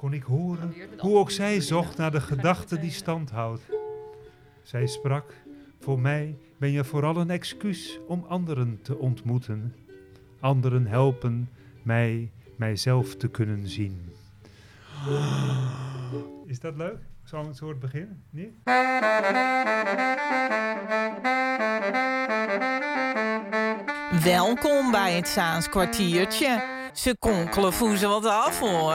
kon ik horen hoe ook zij zocht naar de gedachte die stand houdt. Zij sprak, voor mij ben je vooral een excuus om anderen te ontmoeten. Anderen helpen mij mijzelf te kunnen zien. Is dat leuk? Zo'n soort begin? Nee? Welkom bij het Zaans kwartiertje. Ze konkelen voezen wat af hoor.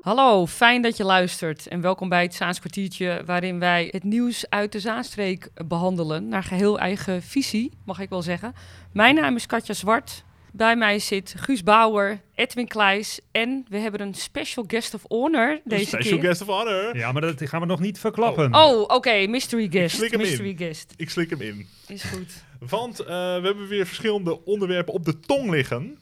Hallo, fijn dat je luistert en welkom bij het Zaans kwartiertje waarin wij het nieuws uit de Zaanstreek behandelen naar geheel eigen visie, mag ik wel zeggen. Mijn naam is Katja Zwart. Bij mij zit Guus Bauer, Edwin Kleijs en we hebben een special guest of honor deze Special keer. guest of honor. Ja, maar dat gaan we nog niet verklappen. Oh, oké, mystery guest. slik hem in. mystery guest. Ik slik hem in. Is goed. Want eh, we hebben weer verschillende onderwerpen op de tong liggen.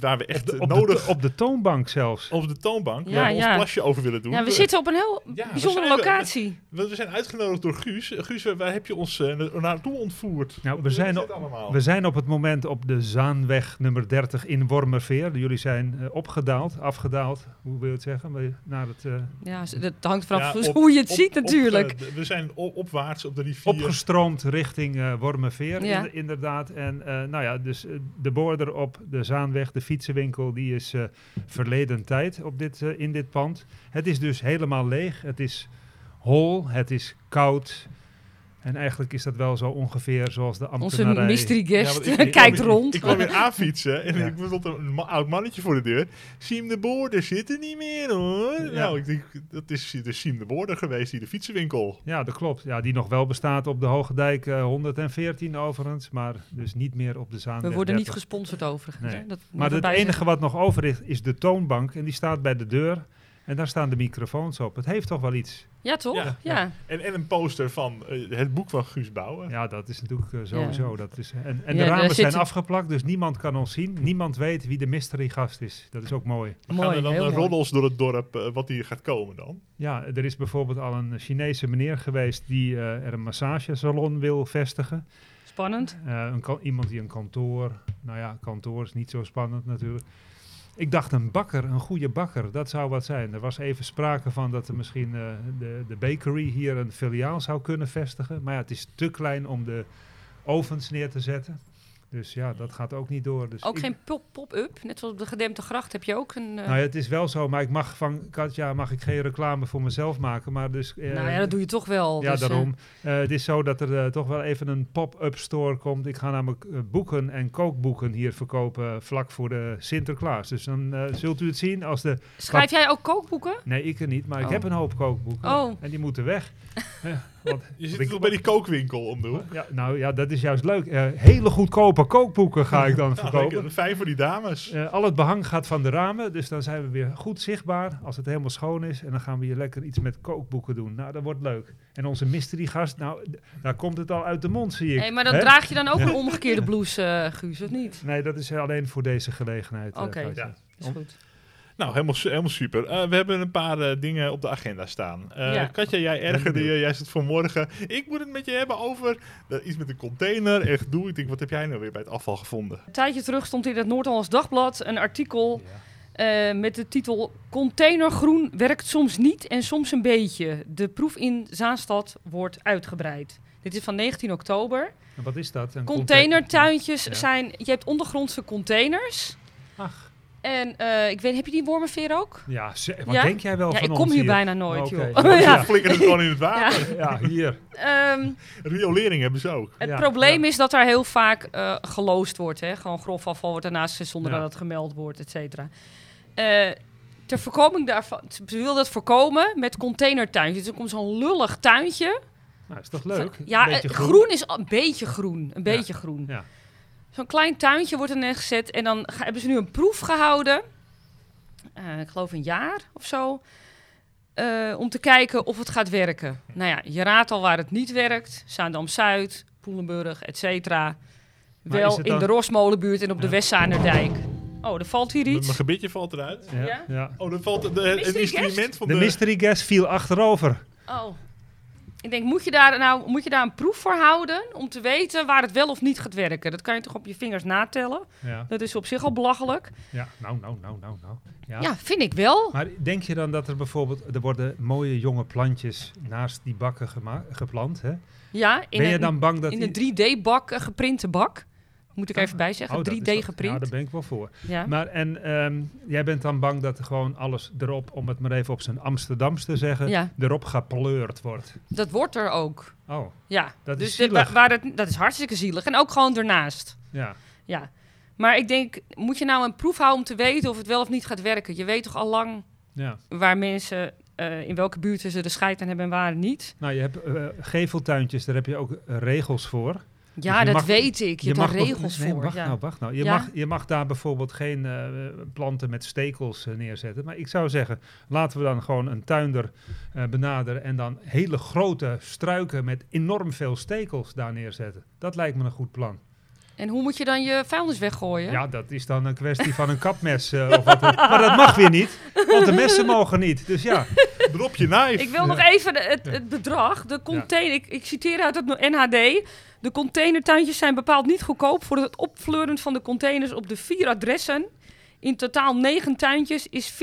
Waar we echt Op de, eh, op, nodig de, op de toonbank zelfs. op de toonbank Ja, waar we ja. ons plasje over willen doen. Ja, we zitten op een heel Ja, we bijzondere zijn- locatie. We, we zijn uitgenodigd door Guus. Eh, Guus, waar heb je ons eh, na- naartoe ontvoerd? Nou, we zijn op-? We zijn op het moment op de Zaanweg nummer 30 in Wormerveer. Jullie zijn eh, opgedaald, afgedaald, hoe wil je het zeggen? Naar het, eh, Ja, dat hangt vanaf Ja, op- hoe je het op- ziet op- natuurlijk. eh, we zijn op- opwaarts op de rivier. opgestroomd richting eh Wormerveer, inderdaad. En eh, nou ja, dus eh, de border op de Zaanweg, de fietsenwinkel, die is eh, verleden tijd op dit, eh, in dit pand. Het is dus helemaal leeg. Het is hol, het is koud. En eigenlijk is dat wel zo ongeveer zoals de Onze ambtenarij... mystery Ja, guest want ik- ik kijkt rond. Ik kwam weer aanfietsen en Ja. ik stond een ma- oud mannetje voor de deur. Siem de Boorder zit er niet meer hoor. Ja. Nou, ik denk, dat is de Siem de Boorder geweest, die de fietsenwinkel. Ja, dat klopt. Ja, die nog wel bestaat op de Hoge Dijk eh, 114 overigens, maar dus niet meer op de Zaanweg We worden niet 30. gesponsord overigens. Nee. hè. Dat Maar het enige wat nog over is, is de toonbank. En die staat bij de deur. En daar staan de microfoons op. Het heeft toch wel iets. Ja, toch? Ja. Ja. En, en een poster van eh, het boek van Guus Bouwen. Ja, dat is natuurlijk eh, sowieso. Dat is, en en Ja, de ramen zit- zijn afgeplakt, dus niemand kan ons zien. Niemand weet wie de mystery gast is. Dat is ook mooi. We Mooi, gaan er dan heel eh, mooi. roddels door het dorp eh, wat hier gaat komen dan. Ja, er is bijvoorbeeld al een Chinese meneer geweest die eh, er een massagesalon wil vestigen. Spannend. Eh, een iemand die een kantoor. Nou ja, kantoor is niet zo spannend natuurlijk. Ik dacht een bakker, een goede bakker, dat zou wat zijn. Er was even sprake van dat er misschien eh, de, de bakery hier een filiaal zou kunnen vestigen. Maar ja, het is te klein om de ovens neer te zetten. Dus ja, dat gaat ook niet door. Dus Ook ik- geen pop- pop-up. Net zoals op de gedempte gracht heb je ook een... eh, Nou ja, het is wel zo, maar ik mag van Katja mag ik geen reclame voor mezelf maken. Maar dus, eh, nou ja, dat doe je toch wel. ja, dus, eh, daarom. Het is zo dat er toch wel even een pop-up store komt. Ik ga namelijk boeken en kookboeken hier verkopen vlak voor de Sinterklaas. Dus dan zult u het zien als de... Schrijf jij ook kookboeken? Nee, ik er niet, maar ik Oh. heb een hoop kookboeken. Oh. En die moeten weg. Want Je zit ik- toch bij die kookwinkel om de hoek. ja, nou ja, dat is juist leuk. Eh, hele goedkope kookboeken ga ik dan Nou, verkopen. lekker, fijn voor die dames. Eh, al het behang gaat van de ramen, dus dan zijn we weer goed zichtbaar als het helemaal schoon is. En dan gaan we hier lekker iets met kookboeken doen. Nou, dat wordt leuk. En onze mystery gast, nou, daar komt het al uit de mond, zie ik. Nee, maar dan Hè? draag je dan ook een omgekeerde blouse, eh, Guus, of niet? Nee, dat is alleen voor deze gelegenheid. Oké. Ja. Is goed. Nou, helemaal, helemaal super. Eh, we hebben een paar eh, dingen op de agenda staan. Eh, Ja. Katja, jij ergerde je. Jij zit vanmorgen. Ik moet het met je hebben over iets met een container. Echt doe. Ik denk, wat heb jij nou weer bij het afval gevonden? Een tijdje terug stond in het Noord-Hollands Dagblad een artikel eh, met de titel Containergroen werkt soms niet en soms een beetje. De proef in Zaanstad wordt uitgebreid. Dit is van 19 oktober. En wat is dat? Een Containertuintjes Ja. zijn... Je hebt ondergrondse containers. Ach. En eh, ik weet, heb je die wormenveer ook? Ja, wat Ja? denk jij wel Ja, van ik kom hier hier? bijna nooit, joh. Ja. Flikker het gewoon in het water. Ja, hier. Ehm, Riolering hebben ze ook. het Ja, probleem ja. is dat er heel vaak eh geloosd wordt. Hè? Gewoon grof afval wordt daarnaast zonder Ja. dat het gemeld wordt, et cetera. Eh, ter voorkoming daarvan, ze wil dat voorkomen met containertuintjes. Dus er komt zo'n lullig tuintje. Nou, is toch leuk? Ja, eh, groen. is een beetje groen. Een beetje groen. Ja. Zo'n klein tuintje wordt er neergezet. En dan ga- hebben ze nu een proef gehouden. Eh, ik geloof een jaar of zo. eh, om te kijken of het gaat werken. Nou ja, je raadt al waar het niet werkt. Zaandam-Zuid, Poelenburg, et cetera. Wel in dan- de Rosmolenbuurt en op de Ja. Westzanerdijk. Oh, er valt hier Mijn iets. gebitje valt eruit. Ja, Ja? Oh, er valt de, het Mystery instrument guest? van De de... mystery guest viel achterover. Oh, Ik denk, moet je, daar nou, moet je daar een proef voor houden om te weten waar het wel of niet gaat werken? Dat kan je toch op je vingers natellen? Ja, Dat is op zich al belachelijk. ja. nou, nou, nou, nou, nou. Ja. Ja, vind ik wel. Maar denk je dan dat er bijvoorbeeld, er worden mooie jonge plantjes naast die bakken geplant, hè? Ja, in ben je dan bang dat in een 3D-bak, een geprinte bak. Moet ik even bij zeggen, Oh, dat is 3D dat- Ja, geprint. daar ben ik wel voor. Ja. Maar en ehm, jij bent dan bang dat gewoon alles erop, om het maar even op zijn Amsterdams te zeggen, Ja. erop gepleurd wordt. Dat wordt er ook. Oh, Ja, Dat dus is zielig. wa- waar het, dat is hartstikke zielig. En ook gewoon ernaast. ja. Ja. Maar ik denk, moet je nou een proef houden om te weten of het wel of niet gaat werken? Je weet toch al lang ja. waar mensen, eh, in welke buurten ze de scheid aan hebben en waar niet? Nou, je hebt eh, geveltuintjes, daar heb je ook regels voor. Ja, je dat mag- weet ik. Je, hebt nog- regels nee, voor. Wacht ja. nou, wacht nou. Je, Ja? mag, je mag daar bijvoorbeeld geen eh, planten met stekels eh, neerzetten. Maar ik zou zeggen, laten we dan gewoon een tuinder eh, benaderen en dan hele grote struiken met enorm veel stekels daar neerzetten. Dat lijkt me een goed plan. En hoe moet je dan je vuilnis weggooien? Ja, dat is dan een kwestie van een kapmes. of wat maar dat mag weer niet, want de messen mogen niet. Dus ja, Drop je knife. Ik wil nog even het, het bedrag. De container, ik, ik citeer uit het NHD. De containertuintjes zijn bepaald niet goedkoop. Voor het opfleuren van de containers op de vier adressen. In totaal negen tuintjes is 14.000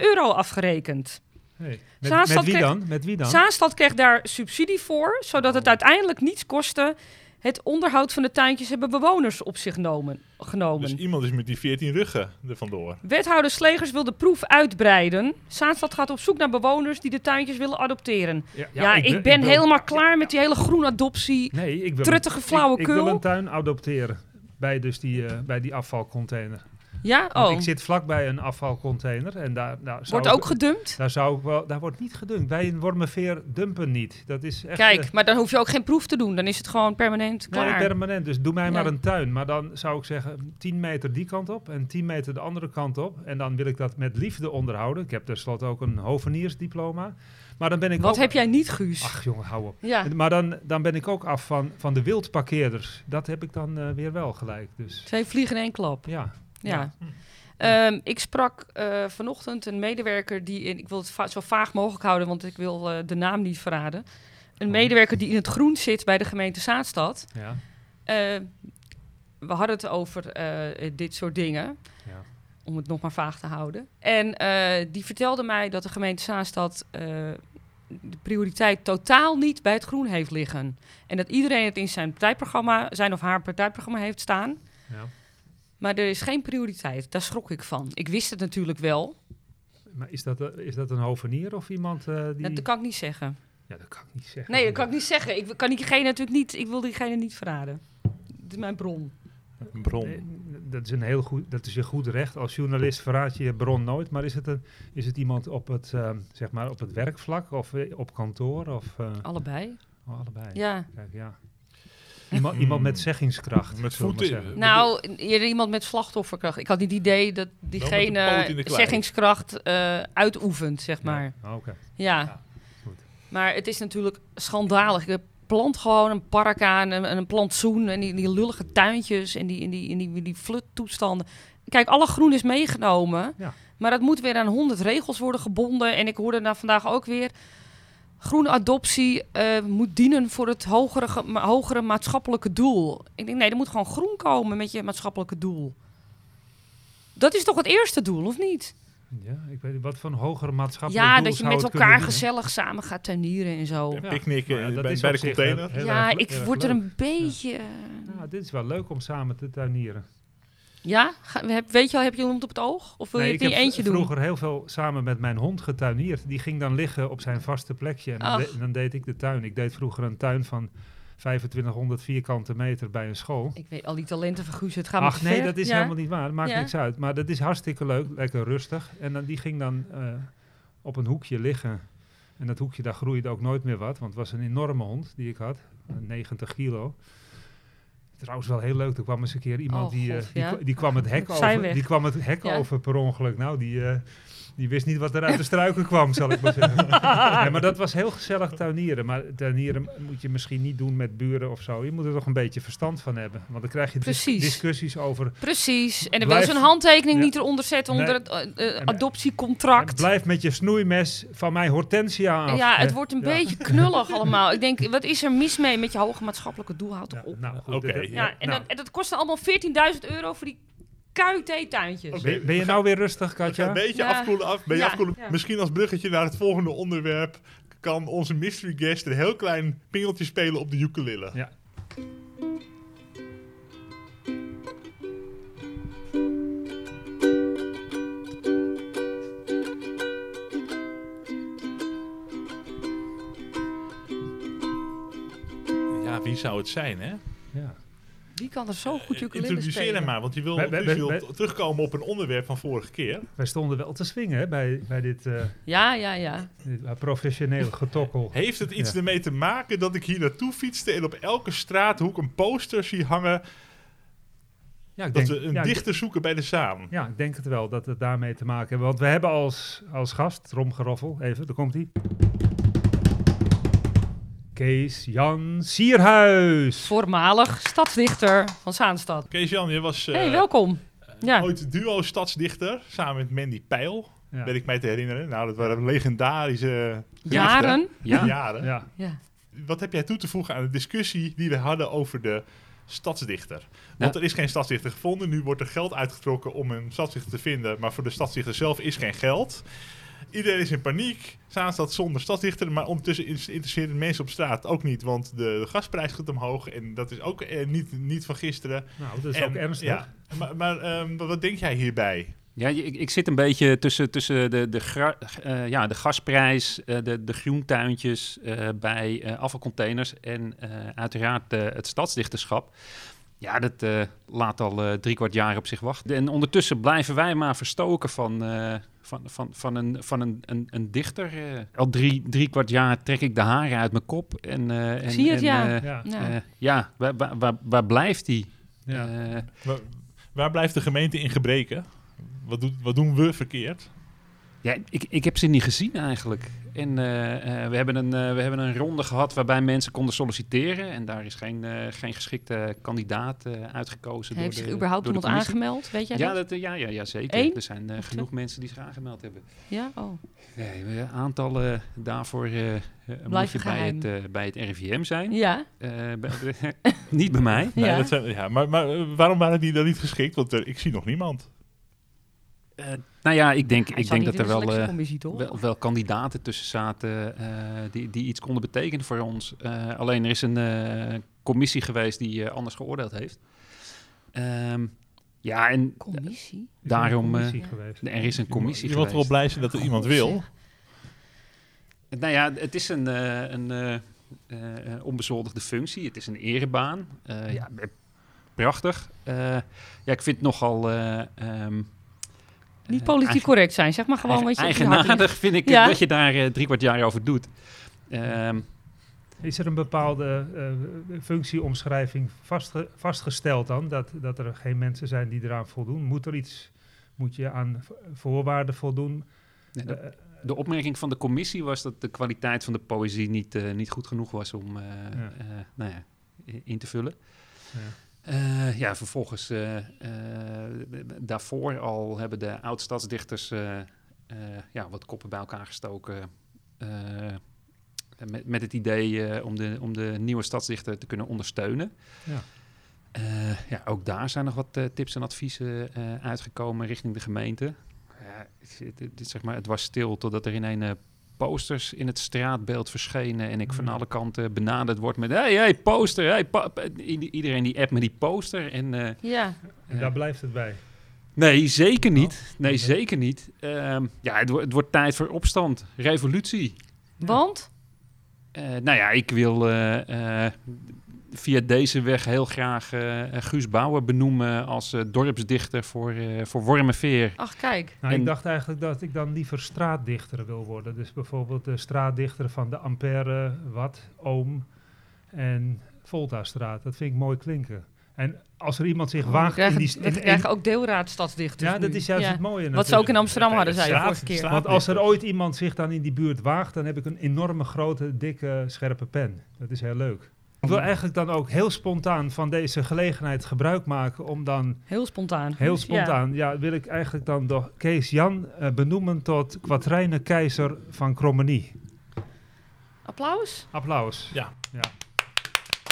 euro afgerekend. hey, met, Zaanstad met wie kreeg- dan? Met wie dan? Zaanstad kreeg daar subsidie voor, zodat het uiteindelijk niets kostte. Het onderhoud van de tuintjes hebben bewoners op zich genomen. genomen. Dus iemand is met die 14 ruggen er vandoor. Wethouder Slegers wil de proef uitbreiden. Zaanstad gaat op zoek naar bewoners die de tuintjes willen adopteren. Ja, ik, ben, helemaal klaar met die hele groenadoptie. Nee, ik wil Truttige een, ik, flauwekul. ik wil een tuin adopteren bij, dus die, eh, bij die afvalcontainer. Ja, oh. ik zit vlakbij een afvalcontainer en daar, daar zou Wordt ik- ook gedumpt? Daar zou ik wel, daar wordt niet gedunkt. Wij in Wormerveer dumpen niet. Dat is echt. Kijk, eh, maar dan hoef je ook geen proef te doen. Dan is het gewoon permanent nee, klaar. permanent. Dus doe mij maar een tuin. Maar dan zou ik zeggen 10 meter die kant op en 10 meter de andere kant op. En dan wil ik dat met liefde onderhouden. Ik heb tenslotte ook een hoveniersdiploma. Maar dan ben ik Wat ook... heb jij niet, Guus? Ach jongen, hou op. ja. Maar dan, dan ben ik ook af van, van de wildparkeerders. Dat heb ik dan eh, weer wel gelijk. Dus Twee vliegen in één klap. ja. Ja. Ehm, ik sprak eh, vanochtend een medewerker die in, ik wil het va- zo vaag mogelijk houden, want ik wil eh, de naam niet verraden. Een Oh. medewerker die in het groen zit bij de gemeente Zaanstad. Ja. Eh, we hadden het over eh, dit soort dingen, ja. om het nog maar vaag te houden. En eh, die vertelde mij dat de gemeente Zaanstad eh, de prioriteit totaal niet bij het groen heeft liggen. En dat iedereen het in zijn partijprogramma, zijn of haar partijprogramma heeft staan. ja. Maar er is geen prioriteit. Daar schrok ik van. Ik wist het natuurlijk wel. Maar is dat, eh, is dat een hovenier of iemand eh, die... Dat, dat kan ik niet zeggen. Ja, dat kan ik niet zeggen. Nee, dat kan ik niet zeggen. Ik kan diegene natuurlijk niet. Ik wil diegene niet verraden. Dit is mijn bron. Een bron. Nee, dat is een heel goed, dat is je goed recht. Als journalist verraad je je bron nooit. Maar is het, een, is het iemand op het, ehm, zeg maar op het werkvlak of eh, op kantoor? Of, eh, Allebei. oh, allebei. Ja. Kijk, ja. Iemand, iemand met zeggingskracht. Met voeten. Nou, iemand met slachtofferkracht. Ik had niet het idee dat in diegene zeggingskracht eh, uitoefent, zeg maar. Ja, Oké. Ja. Ja, goed. Maar het is natuurlijk schandalig. Je plant gewoon een park aan en een plantsoen en die, die lullige tuintjes en die, en die, en die, die fluttoestanden. Kijk, alle groen is meegenomen, Ja. maar dat moet weer aan honderd regels worden gebonden. En ik hoorde daar vandaag ook weer, groene adoptie eh, moet dienen voor het hogere, ma- hogere maatschappelijke doel. Ik denk, nee, er moet gewoon groen komen met je maatschappelijke doel. Dat is toch het eerste doel, of niet? Ja, ik weet niet, wat voor een hogere maatschappelijk Ja, doel dat je met elkaar gezellig samen gaat tuinieren en zo. Ja. Picknicken ja, dat bij, is bij de container. ja, erg- ik word er een beetje... Nou, dit is wel leuk om samen te tuinieren. Ja? Ga- heb, weet je al, heb je iemand op het oog? Of wil Nee, je ik het in heb je eentje doen? vroeger heel veel samen met mijn hond getuinierd. Die ging dan liggen op zijn vaste plekje. En dan, Ach. de- dan deed ik de tuin. Ik deed vroeger een tuin van 2500 vierkante meter bij een school. Ik weet al die talenten van Guus, het gaat Ach nee, ver. dat is Ja. helemaal niet waar. Maakt Ja. niks uit. Maar dat is hartstikke leuk. Lekker rustig. En dan, die ging dan eh, op een hoekje liggen. En dat hoekje, daar groeide ook nooit meer wat. Want het was een enorme hond die ik had. eh, 90 kilo. Trouwens wel heel leuk. Er kwam eens een keer iemand Oh, die, eh, God, die, ja. die kwam het hek over. Die kwam het hek over per ongeluk. Nou, die, eh, Die wist niet wat er uit de struiken kwam, zal ik maar zeggen. ja, maar dat was heel gezellig tuinieren. Maar tuinieren moet je misschien niet doen met buren of zo. Je moet er toch een beetje verstand van hebben. Want dan krijg je dis- discussies over... Precies. En er Blijf- wel zo'n handtekening Ja. niet eronder zetten onder Nee. het eh, eh, En- adoptiecontract. Blijf met je snoeimes van mijn hortensia af. Ja, het hè. wordt een Ja. beetje knullig allemaal. Ik denk, wat is er mis mee met je hoge maatschappelijke doel? Houd toch Ja, op. nou, goed, dat- Ja, en, nou, dat, en dat kostte allemaal 14.000 euro voor die KUT-tuintjes. Oké. ben, ben je nou weer rustig, Katja? een beetje Ja. afkoelen af. Ben je Ja, afkoelen? ja. Misschien als bruggetje naar het volgende onderwerp kan onze mystery guest een heel klein pingeltje spelen op de ukulele. Ja. Ja, wie zou het zijn, hè? Ja. Wie kan er zo goed ukulele Introduceer spelen? hem maar, want je wil, terugkomen op een onderwerp van vorige keer. Wij stonden wel te swingen hè, bij, bij dit, eh, Ja, ja, ja. dit eh, professionele getokkel. Heeft het iets Ja. ermee te maken dat ik hier naartoe fietste en op elke straathoek een poster zie hangen Ja, ik dat denk- we een ja, dichter zoeken bij de Zaan? Ja, ik denk het wel dat het daarmee te maken heeft. Want we hebben als, als gast, tromgeroffel, even, daar komt hij. Kees Jan Sierhuis. Voormalig stadsdichter van Zaanstad. Kees-Jan, je was eh, hey, welkom. Ja. ooit duo stadsdichter samen met Mandy Peil, Ja. weet ik mij te herinneren. Nou, dat waren legendarische Jaren. Ja, jaren. Ja, Ja. Wat heb jij toe te voegen aan de discussie die we hadden over de stadsdichter? Want er is geen stadsdichter gevonden. Nu wordt er geld uitgetrokken om een stadsdichter te vinden. Maar voor de stadsdichter zelf is geen geld. Iedereen is in paniek. Zaanstad zonder stadsdichter. Maar ondertussen is- interesseren mensen op straat ook niet. Want de, de gasprijs gaat omhoog. En dat is ook eh, niet, niet van gisteren. nou, dat is En- ook ernstig. Ja, maar maar ehm, wat denk jij hierbij? ja ik, ik zit een beetje tussen, tussen de, de, gra- eh, ja, de gasprijs, eh, de, de groentuintjes eh, bij eh, afvalcontainers en eh, uiteraard het stadsdichterschap. Ja, dat eh, laat al eh, drie kwart jaar op zich wachten. En ondertussen blijven wij maar verstoken van, eh, van, van, van, een, van een, een, een dichter. eh. al drie, drie kwart jaar trek ik de haren uit mijn kop. En, eh, en, Zie je het, en, ja. eh, Ja, Ja. ja, waar, waar, waar, waar blijft die? ja. Eh, Waar, waar blijft de gemeente in gebreken? Wat, doet, wat doen we verkeerd? Ja, ik, ik heb ze niet gezien eigenlijk. En eh, eh, we, hebben een, eh, we hebben een ronde gehad waarbij mensen konden solliciteren. En daar is geen, eh, geen geschikte kandidaat eh, uitgekozen. Heeft door zich de, überhaupt door iemand aangemeld? Weet jij Ja, dat? dat, ja, ja, ja, zeker. Eén? Er zijn eh, genoeg mensen die zich aangemeld hebben. Ja? Oh. Nee, aantallen daarvoor moet je bij het, bij het RIVM zijn. Ja? Eh, bij- niet bij mij. Nee, Ja. dat zijn, ja, maar, maar waarom waren die dan niet geschikt? Want ik zie nog niemand. Eh, nou ja, ik denk, ik denk dat er wel... eh, wel, wel kandidaten tussen zaten eh, die, die iets konden betekenen voor ons. Eh, alleen er is een eh, commissie geweest die eh, anders geoordeeld heeft. Ehm, ja, en Commissie? Is er daarom, een commissie eh, geweest. er is een commissie Je wordt wel blij zijn dat er iemand wil. Nou ja, het is een, eh, een eh, eh, onbezoldigde functie. Het is een erebaan. Eh, ja, prachtig. Eh, ja, ik vind het nogal... eh, ehm, Niet politiek eigen- correct zijn, zeg maar gewoon wat je. Eigenaardig vind ik Ja. dat je daar eh, drie kwart jaar over doet. Ehm, Is er een bepaalde eh, functieomschrijving vastge- vastgesteld dan? Dat, dat er geen mensen zijn die eraan voldoen? Moet er iets, moet je aan voorwaarden voldoen? nee, de, Eh, de opmerking van de commissie was dat de kwaliteit van de poëzie niet, niet goed genoeg was om eh, Ja. eh, nou ja, in te vullen. ja. Eh, ja, vervolgens eh, eh, daarvoor al hebben de oud-stadsdichters ja, wat koppen bij elkaar gestoken. met, met het idee om, de, om de nieuwe stadsdichter te kunnen ondersteunen. Ja. Ja, ook daar zijn nog wat tips en adviezen uitgekomen richting de gemeente. Ja, het, het- het- zeg maar, het was stil totdat er in een posters in het straatbeeld verschenen en ik van Hmm. alle kanten benaderd word met hey, hey, poster, hey, iedereen die app met die poster en eh, Ja, En Ja. daar blijft het bij. nee, zeker niet. Nee, Oké. zeker niet. Ehm, ja, het, wo- het wordt tijd voor opstand, revolutie. want? Eh, nou ja, ik wil eh, eh, via deze weg heel graag eh, Guus Bouwer benoemen als eh, dorpsdichter voor, eh voor Wormenveer. Ach, kijk. Nou, En- ik dacht eigenlijk dat ik dan liever straatdichter wil worden. Dus bijvoorbeeld de straatdichter van de Ampère, Wat, Oom en Volta-straat. Dat vind ik mooi klinken. En als er iemand zich We waagt in die... we krijgen ook deelraadstadsdichters ja, dat nu. is juist Ja. het mooie Wat ze ook in. Amsterdam hadden, zei je Straat- vorige keer. Want als er ooit iemand zich dan in die buurt waagt, dan heb ik een enorme grote, dikke, scherpe pen. Dat is heel leuk. Ik wil eigenlijk dan ook heel spontaan van deze gelegenheid gebruik maken om dan Heel spontaan. heel spontaan, ja, wil ik eigenlijk dan door Kees Jan eh, benoemen tot keizer van Krommenie. Applaus? Applaus. Ja. Ja.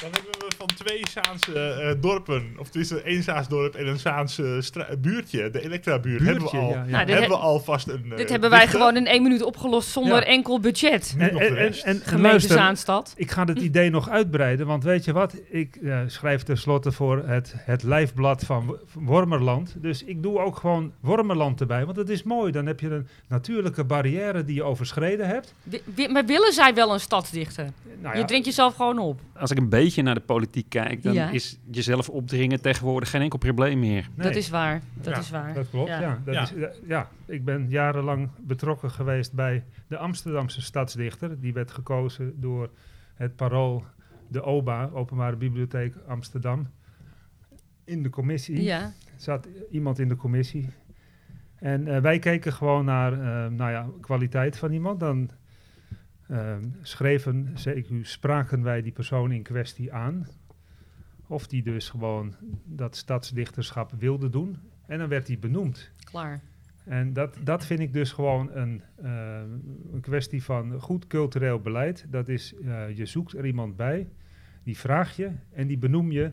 Dan hebben we van twee Zaanse eh, dorpen, of tenminste één Zaans dorp en een Zaanse stra- buurtje, de Elektra-buurt, hebben we al, ja, ja. Nou, hebben he- we alvast een eh, Dit hebben wij dichter. gewoon in één minuut opgelost zonder Ja. enkel budget. En, en, en, en Gemeente Zaanstad. ik ga het idee nog uitbreiden, want weet je wat? Ik eh, schrijf tenslotte voor het, het lijfblad van Wo- van Wormerland. Dus ik doe ook gewoon Wormerland erbij, want het is mooi. Dan heb je een natuurlijke barrière die je overschreden hebt. Wi- wi- maar willen zij wel een stadsdichter? Nou Je drinkt jezelf gewoon op. Als ik een beetje naar de politiek kijk, dan Ja. is jezelf opdringen tegenwoordig geen enkel probleem meer. nee. Dat is waar. Dat Ja, is waar. Dat klopt, ja. Ja. dat Ja. Is, ja, ja. Ik ben jarenlang betrokken geweest bij de Amsterdamse stadsdichter. Die werd gekozen door het Parool, de OBA, Openbare Bibliotheek Amsterdam. In de commissie Ja. zat iemand in de commissie. En eh, wij keken gewoon naar eh, nou ja, kwaliteit van iemand. Dan eh, schreven, zeker, spraken wij die persoon in kwestie aan. Of die dus gewoon dat stadsdichterschap wilde doen. En dan werd hij benoemd. Klaar. En dat, dat vind ik dus gewoon een, eh, een kwestie van goed cultureel beleid. Dat is, eh, je zoekt er iemand bij, die vraag je en die benoem je.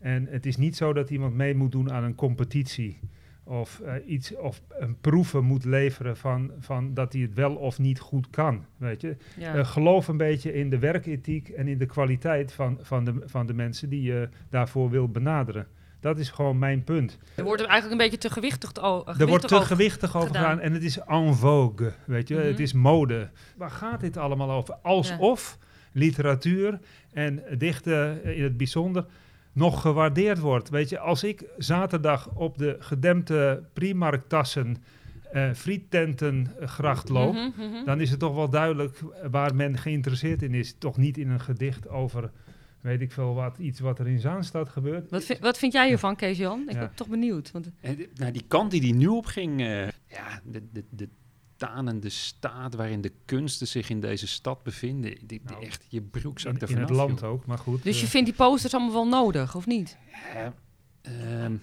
En het is niet zo dat iemand mee moet doen aan een competitie. Of, eh, iets, of een proeven moet leveren van, van dat hij het wel of niet goed kan. Weet je? Ja. Eh, geloof een beetje in de werkethiek en in de kwaliteit van, van, de, van de mensen die je daarvoor wil benaderen. Dat is gewoon mijn punt. er wordt er eigenlijk een beetje te gewichtig, o- Er wordt te gewichtig over gedaan. gedaan en het is en vogue, weet je. Mhm. Het is mode. Waar gaat dit allemaal over? Alsof literatuur en dichten in het bijzonder nog gewaardeerd wordt. Weet je, als ik zaterdag op de gedempte Primark-tassen eh frietentengracht loop, Mhm, mhm. dan is het toch wel duidelijk waar men geïnteresseerd in is. Toch niet in een gedicht over, weet ik veel wat, iets wat er in Zaanstad gebeurt. Wat, vind, wat vind jij hiervan, Kees-Jan? Ik Ja. ben toch benieuwd. Want, En de- nou, die kant die die nu op ging, eh, ja, de, de, de tanende staat waarin de kunsten zich in deze stad bevinden, die, die Nou, echt je broek In, zakt er in het land joh. ook, maar goed. dus je eh, vindt die posters allemaal wel nodig, of niet? Ehm,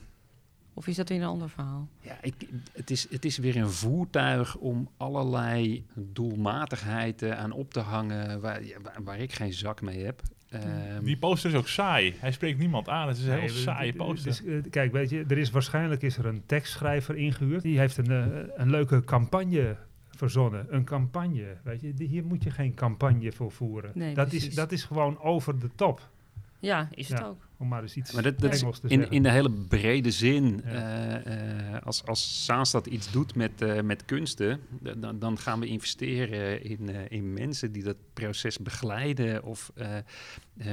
Of is dat weer een ander verhaal? Ja, ik, het, is, het is weer een voertuig om allerlei doelmatigheid aan op te hangen waar, waar, waar ik geen zak mee heb. Ehm, Die poster is ook saai. Hij spreekt niemand aan. Het is een heel saaie poster. dus, eh, kijk, weet je, er is waarschijnlijk is er een tekstschrijver ingehuurd. Die heeft een, eh, een leuke campagne verzonnen. Een campagne, weet je. Hier moet je geen campagne voor voeren. Nee, dat, is, dat is gewoon over de top. Ja, is het Ja. ook. Om maar eens iets Maar dat, dat is Engels te in, zeggen. in de hele brede zin. Ja. eh, eh, als, als Zaanstad iets doet met, eh, met kunsten, dan, dan gaan we investeren in, eh, in mensen die dat proces begeleiden. Of eh, eh,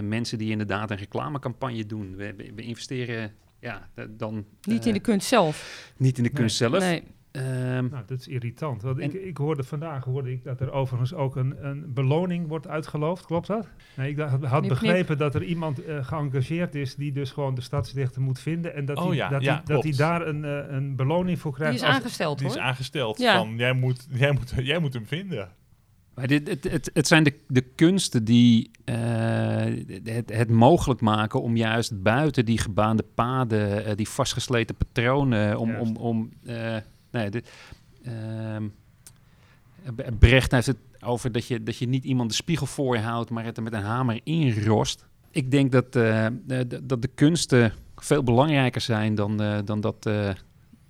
mensen die inderdaad een reclamecampagne doen. We, we, investeren ja, dan Niet in de kunst zelf. niet in de kunst zelf. Nee. Ehm, Nou, dat is irritant. Want ik, ik hoorde vandaag hoorde ik dat er overigens ook een, een beloning wordt uitgeloofd. Klopt dat? Nee, ik had, Knip, knip. begrepen dat er iemand eh, geëngageerd is die dus gewoon de stadsdichter moet vinden. En dat Oh hij ja, dat ja, hij- dat daar een, eh, een beloning voor Die krijgt. is als- aangesteld, Die is hoor. aangesteld Ja. van jij moet, jij, moet, jij moet hem vinden. Maar dit, het, het, het zijn de, de kunsten die eh, het, het mogelijk maken om juist buiten die gebaande paden, die vastgesleten patronen, om, Juist. om, om eh, nee, dit, ehm, Bre- Brecht heeft het over dat je, dat je niet iemand de spiegel voor je houdt, maar het er met een hamer inrost. Ik denk dat, eh, de- de- dat de kunsten veel belangrijker zijn dan, eh, dan dat eh,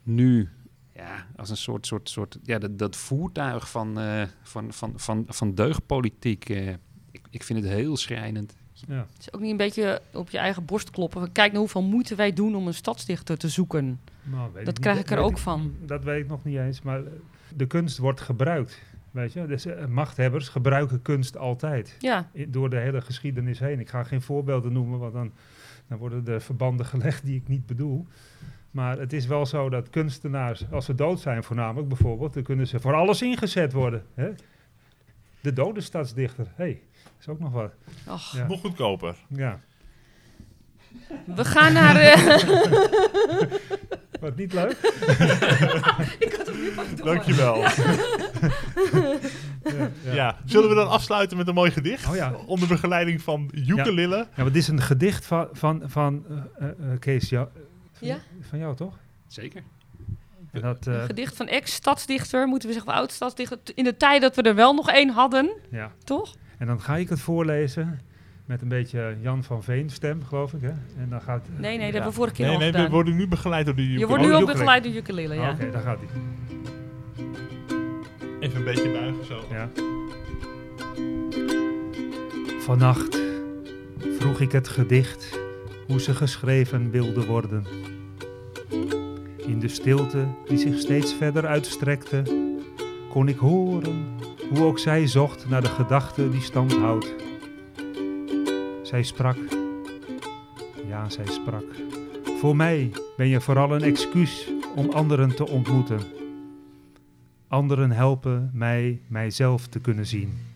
nu ja, als een soort, soort, soort ja, dat, dat voertuig van, eh, van, van, van, van deugdpolitiek. eh, ik, ik vind het heel schrijnend. ja. Het is ook niet een beetje op je eigen borst kloppen. Kijk naar hoeveel moeite wij doen om een stadsdichter te zoeken. Nou, weet Dat niet. krijg ik er ook van. Dat weet ik nog niet eens, maar eh, de kunst wordt gebruikt. Weet je, dus eh, machthebbers gebruiken kunst altijd. Ja, door de hele geschiedenis heen. Ik ga geen voorbeelden noemen, want dan, dan worden er verbanden gelegd die ik niet bedoel. Maar het is wel zo dat kunstenaars, als ze dood zijn voornamelijk bijvoorbeeld, dan kunnen ze voor alles ingezet worden. Hè? De dode stadsdichter, hé, hey, is ook nog wat. ach, Ja. Nog goedkoper. Ja. We gaan naar... Wat niet leuk? ik had hem nu pas door. Dankjewel. Ja, Ja. Zullen we dan afsluiten met een mooi gedicht? Oh ja. Onder begeleiding van Ukulele. Ja, maar dit is een gedicht van, van, van eh, eh, eh, Kees, jou, van, Ja? van jou toch? Zeker. En dat, eh, Een gedicht van ex-stadsdichter, moeten we zeggen, oud-stadsdichter. In de tijd dat we er wel nog één hadden, ja. toch? En dan ga ik het voorlezen met een beetje Jan van Veen stem, geloof ik. Hè? En dan gaat... Nee, nee, dat hebben we vorige keer Nee, al nee, we worden nu begeleid door de Je ukulele. wordt nu Oh, ook begeleid door ukulele, ja. Oké, daar gaat hij. Even een beetje buigen zo. Ja. Vannacht vroeg ik het gedicht hoe ze geschreven wilde worden. In de stilte die zich steeds verder uitstrekte, kon ik horen hoe ook zij zocht naar de gedachte die stand houdt. Zij sprak. Ja, zij sprak. Voor mij ben je vooral een excuus om anderen te ontmoeten. Anderen helpen mij mijzelf te kunnen zien.